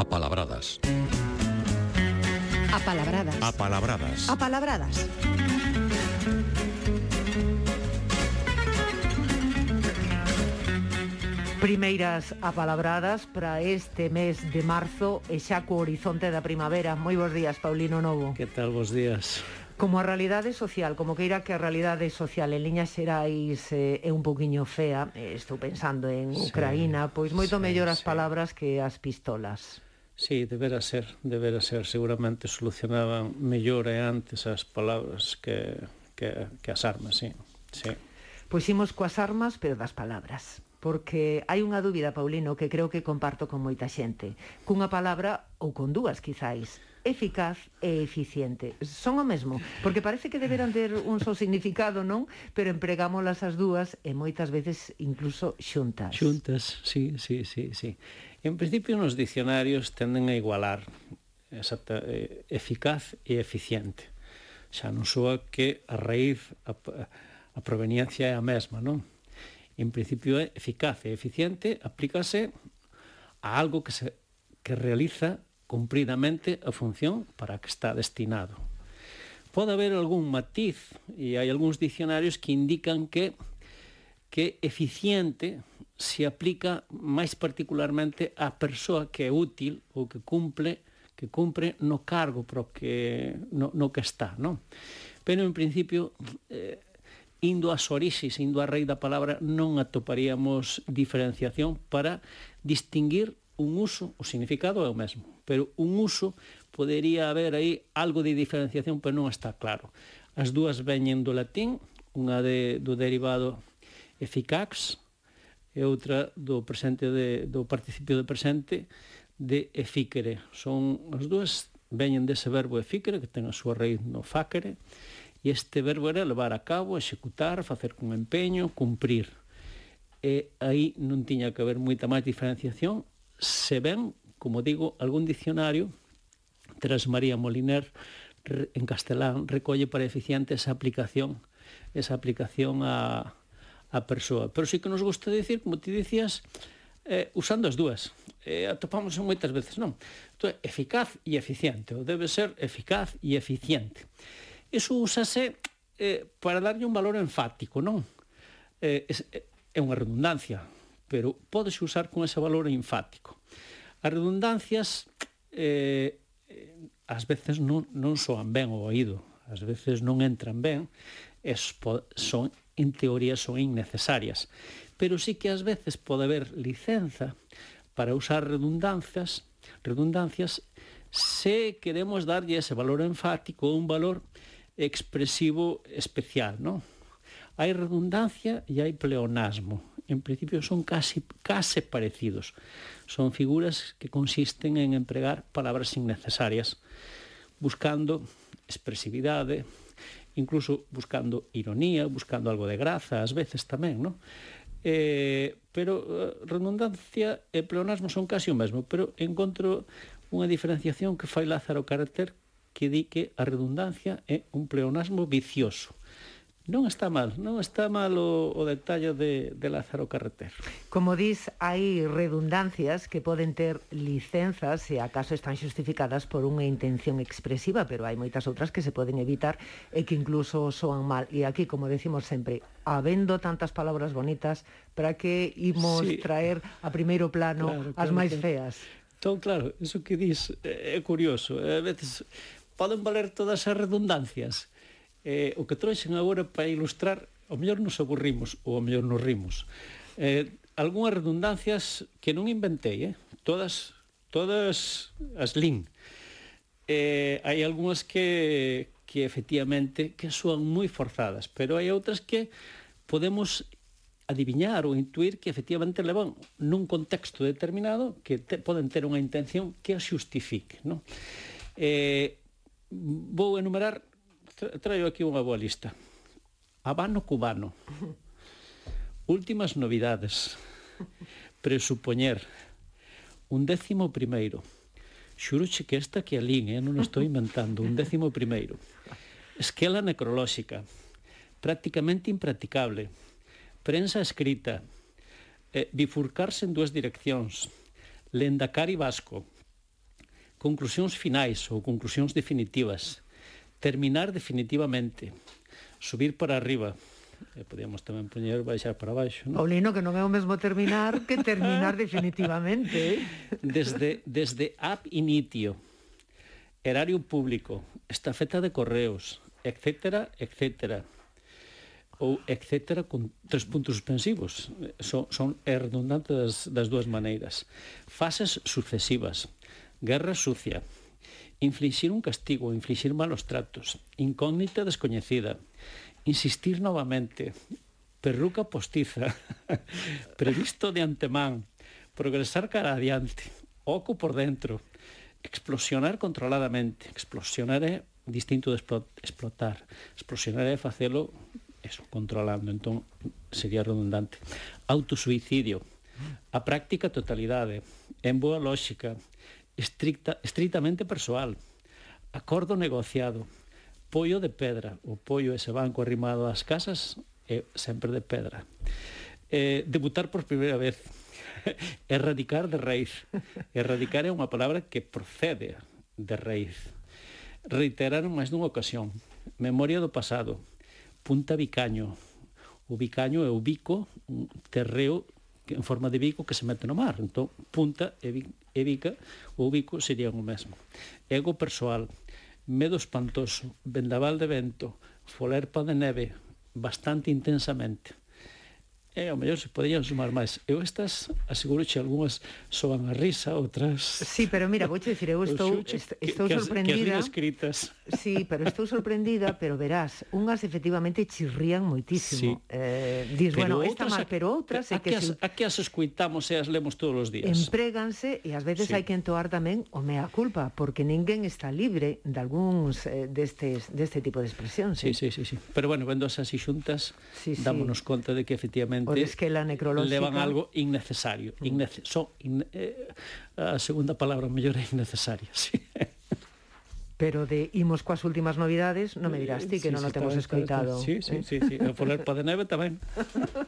Apalabradas. Apalabradas. Apalabradas. Apalabradas. Primeiras apalabradas para este mes de marzo e xa co horizonte da primavera. Moi bons días, Paulino Novo. Que tal, bons días. Como a realidade social, como que irá que a realidade social en liñas xerais eh, é un poquinho fea, eh, estou pensando en Ucraína, sí, pois moito sí, mellor as sí. palabras que as pistolas. Sí, debera ser, debera ser. Seguramente solucionaban mellor e antes as palabras que, que, que as armas, sí. sí. Pois imos coas armas, pero das palabras porque hai unha dúbida, Paulino, que creo que comparto con moita xente. Cunha palabra, ou con dúas, quizáis, eficaz e eficiente. Son o mesmo, porque parece que deberan ter un só significado, non? Pero empregámolas as dúas e moitas veces incluso xuntas. Xuntas, sí, sí, sí, sí. En principio, nos dicionarios tenden a igualar exacta, eh, eficaz e eficiente. Xa non soa que a raíz, a, a proveniencia é a mesma, non? En principio é eficaz e eficiente, aplícase a algo que se que realiza cumpridamente a función para a que está destinado. Pode haber algún matiz e hai algúns dicionarios que indican que que eficiente se aplica máis particularmente á persoa que é útil ou que cumple que cumpre no cargo pro que no, no que está, non? Pero en principio eh, indo ás orixis, indo á rei da palabra, non atoparíamos diferenciación para distinguir un uso, o significado é o mesmo, pero un uso podería haber aí algo de diferenciación, pero non está claro. As dúas veñen do latín, unha de, do derivado eficax, e outra do presente de, do participio de presente de efíquere. Son as dúas veñen dese verbo efíquere que ten a súa raíz no fáquere e este verbo era levar a cabo, executar, facer con empeño, cumprir. E aí non tiña que haber moita máis diferenciación, se ven, como digo, algún dicionario tras María Moliner en castelán recolle para eficiente esa aplicación esa aplicación a, a persoa. Pero sí que nos gusta decir, como ti dicías, eh, usando as dúas. Eh, atopamos moitas veces, non? Entón, eficaz e eficiente. Ou debe ser eficaz e eficiente. Iso usase eh, para darlle un valor enfático, non? Eh, é, eh, é unha redundancia, pero pódese usar con ese valor enfático. As redundancias eh, ás veces non, non soan ben o oído, ás veces non entran ben, es, son en teoría son innecesarias. Pero sí que ás veces pode haber licenza para usar redundancias, redundancias se queremos darlle ese valor enfático, un valor expresivo especial, non? Hai redundancia e hai pleonasmo. En principio son casi, case parecidos. Son figuras que consisten en empregar palabras innecesarias, buscando expresividade, incluso buscando ironía, buscando algo de graza ás veces tamén, non? Eh, pero eh, redundancia e pleonasmo son casi o mesmo, pero encontro unha diferenciación que fai Lázaro Carter que di que a redundancia é un pleonasmo vicioso. Non está mal, non está mal o, o detalle de, de Lázaro Carreter. Como dis, hai redundancias que poden ter licenzas se acaso están xustificadas por unha intención expresiva, pero hai moitas outras que se poden evitar e que incluso soan mal. E aquí, como decimos sempre, habendo tantas palabras bonitas, para que imos sí. traer a primeiro plano claro, as claro, máis feas? Entón, claro, iso que dis é curioso. A veces poden valer todas as redundancias, eh, o que trouxen agora para ilustrar, o mellor nos aburrimos ou o mellor nos rimos. Eh, algunhas redundancias que non inventei, eh? todas todas as lin. Eh, hai algunhas que, que efectivamente que soan moi forzadas, pero hai outras que podemos adiviñar ou intuir que efectivamente levan nun contexto determinado que te, poden ter unha intención que a xustifique. Non? Eh, vou enumerar traio aquí unha boa lista. Habano cubano. Últimas novidades. Presupoñer. Un décimo primeiro. Xuruche que esta que alín, eh? non estou inventando. Un décimo primeiro. Esquela necrolóxica. Prácticamente impracticable. Prensa escrita. Eh, bifurcarse en dúas direccións. Lendacari vasco. Conclusións finais ou conclusións definitivas terminar definitivamente, subir para arriba, e podíamos tamén poñer baixar para baixo. Non? Paulino, que non é o mesmo terminar que terminar definitivamente. Eh? Desde, desde ab initio, erario público, estafeta de correos, etc, etc ou etcétera con tres puntos suspensivos. Son, son redundantes das, das dúas maneiras. Fases sucesivas. Guerra sucia, infligir un castigo, infligir malos tratos, incógnita descoñecida, insistir novamente, perruca postiza, previsto de antemán, progresar cara adiante, oco por dentro, explosionar controladamente, explosionar é distinto de explotar, explosionar é facelo eso, controlando, entón sería redundante. Autosuicidio, a práctica totalidade, en boa lógica, estricta, estrictamente persoal, acordo negociado, poio de pedra, o poio ese banco arrimado ás casas é sempre de pedra. Eh, debutar por primeira vez, erradicar de raíz. Erradicar é unha palabra que procede de raíz. Reiterar máis dunha ocasión. Memoria do pasado. Punta bicaño. O bicaño é o bico, un terreo en forma de bico que se mete no mar. Entón, punta e, e bica ou bico serían o mesmo. Ego persoal, medo espantoso, vendaval de vento, folerpa de neve, bastante intensamente. E ao mellor se poderían sumar máis. Eu estas, aseguro que algunhas soan a risa, outras... Sí, pero mira, vou dicir, eu estou, xuche, estou que, sorprendida... Que as, que as escritas. Sí, pero estou sorprendida, pero verás, unhas efectivamente chirrían moitísimo. Sí. Eh, dis, pero bueno, esta mal, pero outras... A, que, as, a que as escuitamos e as lemos todos os días. Empréganse e ás veces sí. hai que entoar tamén o mea culpa, porque ninguén está libre de algúns eh, destes, deste tipo de expresións. Sí, sí, sí, sí, sí. Pero bueno, vendo así xuntas, sí, sí. dámonos conta de que efectivamente seguramente es que la necrológica... levan algo innecesario. Mm. Innece son in eh, a segunda palabra mellor é innecesaria, sí. Pero de imos coas últimas novidades, non me dirás ti que sí, non o temos escoitado. Sí, sí, sí, sí, a Folerpa de Neve tamén.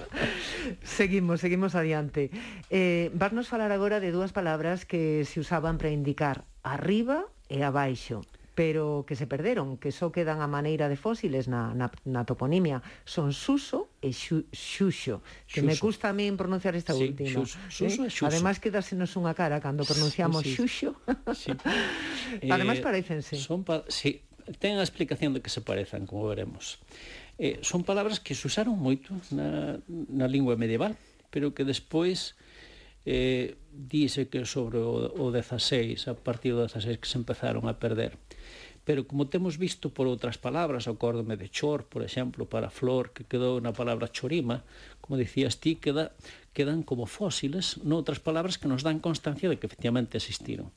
seguimos, seguimos adiante. Eh, vasnos falar agora de dúas palabras que se usaban para indicar arriba e abaixo pero que se perderon, que só quedan a maneira de fósiles na, na, na toponimia. Son Suso e xu, Xuxo, que xuxo. me custa a min pronunciar esta sí, última. Xuxo, xuxo, eh? xuxo. Ademais, quedásenos unha cara cando pronunciamos sí, sí. Xuxo. Sí. Además, eh, parecense. Son pa sí, ten a explicación de que se parezan, como veremos. Eh, son palabras que se usaron moito na, na lingua medieval, pero que despois eh, dice que sobre o, o 16, a partir do 16 que se empezaron a perder. Pero como temos visto por outras palabras, acórdome de chor, por exemplo, para flor, que quedou na palabra chorima, como dicías ti, queda, quedan como fósiles, noutras palabras que nos dan constancia de que efectivamente existiron.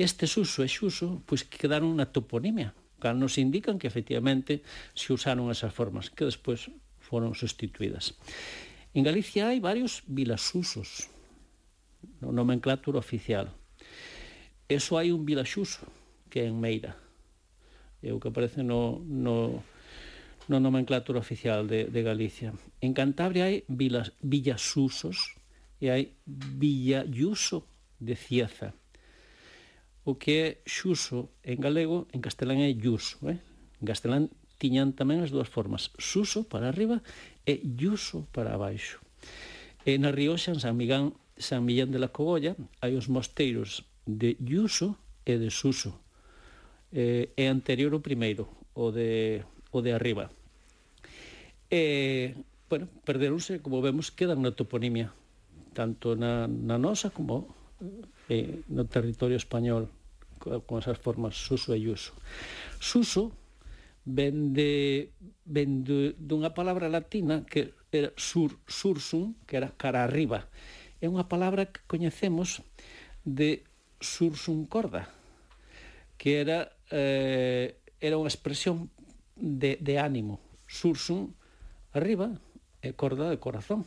Estes uso e xuso, pois que quedaron na toponimia, cal nos indican que efectivamente se usaron esas formas, que despois foron sustituídas. En Galicia hai varios vilasusos, nomenclatura oficial. Eso hai un vilaxuso, que é en Meira. É o que aparece no, no, no nomenclatura oficial de, de Galicia. En Cantabria hai vilas, villasusos e hai villayuso de Cieza. O que é xuso en galego, en castelán é yuso. Eh? En castelán tiñan tamén as dúas formas, suso para arriba e yuso para abaixo. E na Rioxa, en San Migán, San Millán de la Cogolla hai os mosteiros de Yuso e de Suso. Eh, é anterior o primeiro, o de, o de arriba. E, bueno, perderonse, como vemos, quedan na toponimia, tanto na, na nosa como eh, no territorio español, con esas formas Suso e Yuso. Suso ven, de, ven de, dunha palabra latina que era sur, sursum, que era cara arriba, é unha palabra que coñecemos de sursum corda, que era eh, era unha expresión de, de ánimo. Sursum arriba e corda de corazón.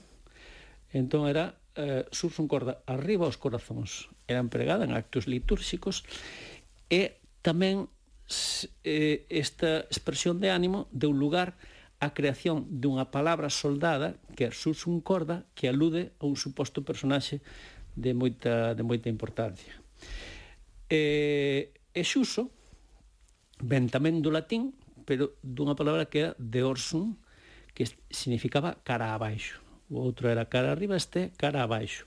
Entón era eh, sursum corda arriba os corazóns. Era empregada en actos litúrxicos e tamén eh, esta expresión de ánimo deu lugar a creación dunha palabra soldada que é susum corda que alude a un suposto personaxe de moita, de moita importancia. E, e xuso ven tamén do latín, pero dunha palabra que era de orsum, que significaba cara abaixo. O outro era cara arriba, este cara abaixo.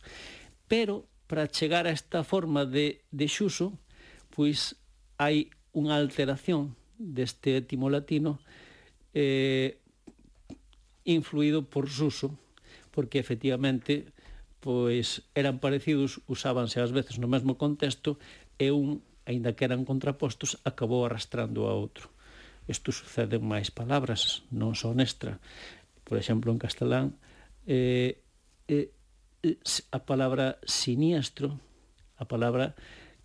Pero para chegar a esta forma de, de xuso, pois hai unha alteración deste etimo latino eh, influído por Suso, porque efectivamente pois eran parecidos, usábanse ás veces no mesmo contexto e un, aínda que eran contrapostos, acabou arrastrando a outro. Isto sucede en máis palabras, non só nestra. Por exemplo, en castelán, eh, eh, a palabra siniestro, a palabra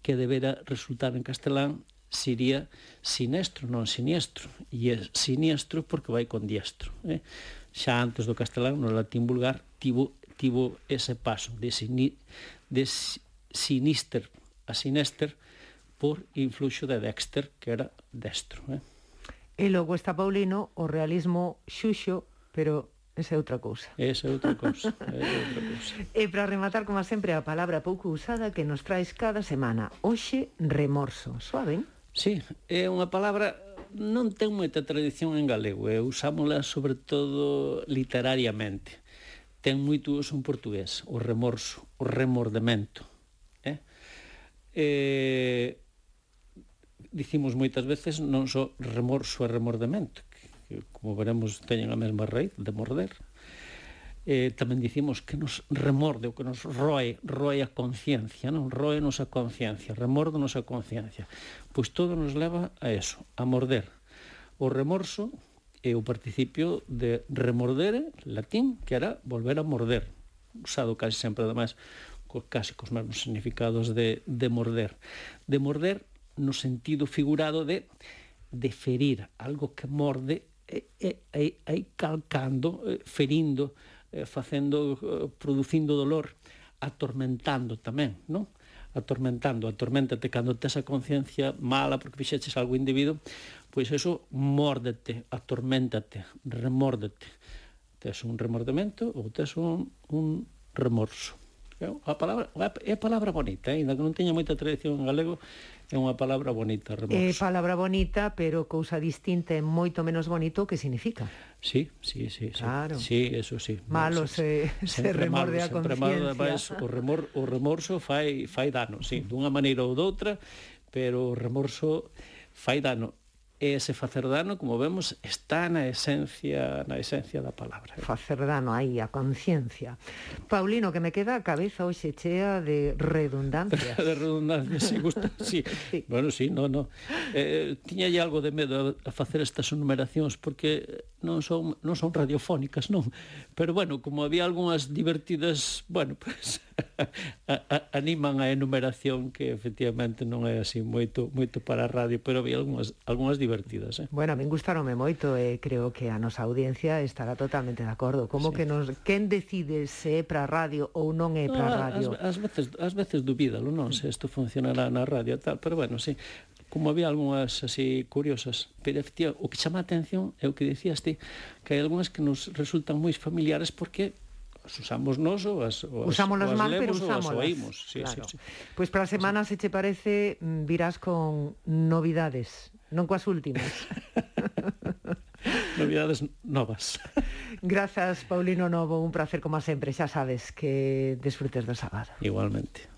que debera resultar en castelán sería sinestro, non siniestro. E é siniestro porque vai con diestro. Eh? Xa antes do castelán, no latín vulgar, tivo, tivo ese paso de, sini, de sinister a sinister por influxo de Dexter, que era destro. Eh? E logo está Paulino, o realismo xuxo, pero Esa é outra cousa. Esa é outra cousa. é outra cousa. e para rematar, como sempre, a palabra pouco usada que nos traes cada semana. Oxe, remorso. Suaven? Sí, é unha palabra non ten moita tradición en galego, e usámola sobre todo literariamente. Ten moito uso en portugués, o remorso, o remordemento. Eh? Eh, dicimos moitas veces non só remorso e remordemento, que, que como veremos teñen a mesma raíz de morder, eh, tamén dicimos que nos remorde, o que nos roe, roe a conciencia, non? Roe nos a conciencia, remorde nos a conciencia. Pois todo nos leva a eso, a morder. O remorso é o participio de remordere, latín, que era volver a morder, usado casi sempre, además, co, casi cos mesmos significados de, de morder. De morder no sentido figurado de de ferir, algo que morde e, e, e, e calcando, eh, ferindo eh, facendo eh, producindo dolor, atormentando tamén, non? atormentando, atormentate cando tes a conciencia mala porque fixeches algo indebido, pois eso mórdete, atormentate, remórdete. Tes un remordemento ou tes un, un remorso. A palabra, é a palabra bonita, eh? ainda que non teña moita tradición en galego, é unha palabra bonita, remorso. É palabra bonita, pero cousa distinta e moito menos bonito que significa. Sí, sí, sí. Claro. Sí, eso sí. Malo se, se, se remorde a conciencia. O, remor, o remorso fai, fai dano, sí, dunha maneira ou doutra, pero o remorso fai dano E ese facer dano, como vemos, está na esencia na esencia da palabra. Facer dano aí, a conciencia. Paulino, que me queda a cabeza hoxe chea de redundancias. de redundancias, si gusta, sí. sí. Bueno, sí, no, no. Eh, eh tiña algo de medo a facer estas enumeracións porque non son, non son radiofónicas, non. Pero bueno, como había algunhas divertidas, bueno, pues, a, a, animan a enumeración que efectivamente non é así moito moito para a radio, pero había algunhas, algunhas divertidas. Eh? Bueno, a min gustaronme moito e eh, creo que a nosa audiencia estará totalmente de acordo. Como sí. que nos quen decide se é para a radio ou non é para a ah, radio? As, as veces, as veces dubídalo, non, se isto funcionará na radio tal, pero bueno, sí, como había algunhas así curiosas, pero efectivamente o que chama a atención é o que dicías ti, que hai algunhas que nos resultan moi familiares porque as usamos nos ou as, ou as Usámonos ou as mal, pero usamos as oímos. Sí, claro. sí, sí. Pois pues para a semana, sí. se che parece, mm, virás con novidades, non coas últimas. novidades novas. Grazas, Paulino Novo, un placer como sempre, xa sabes que desfrutes do sábado. Igualmente.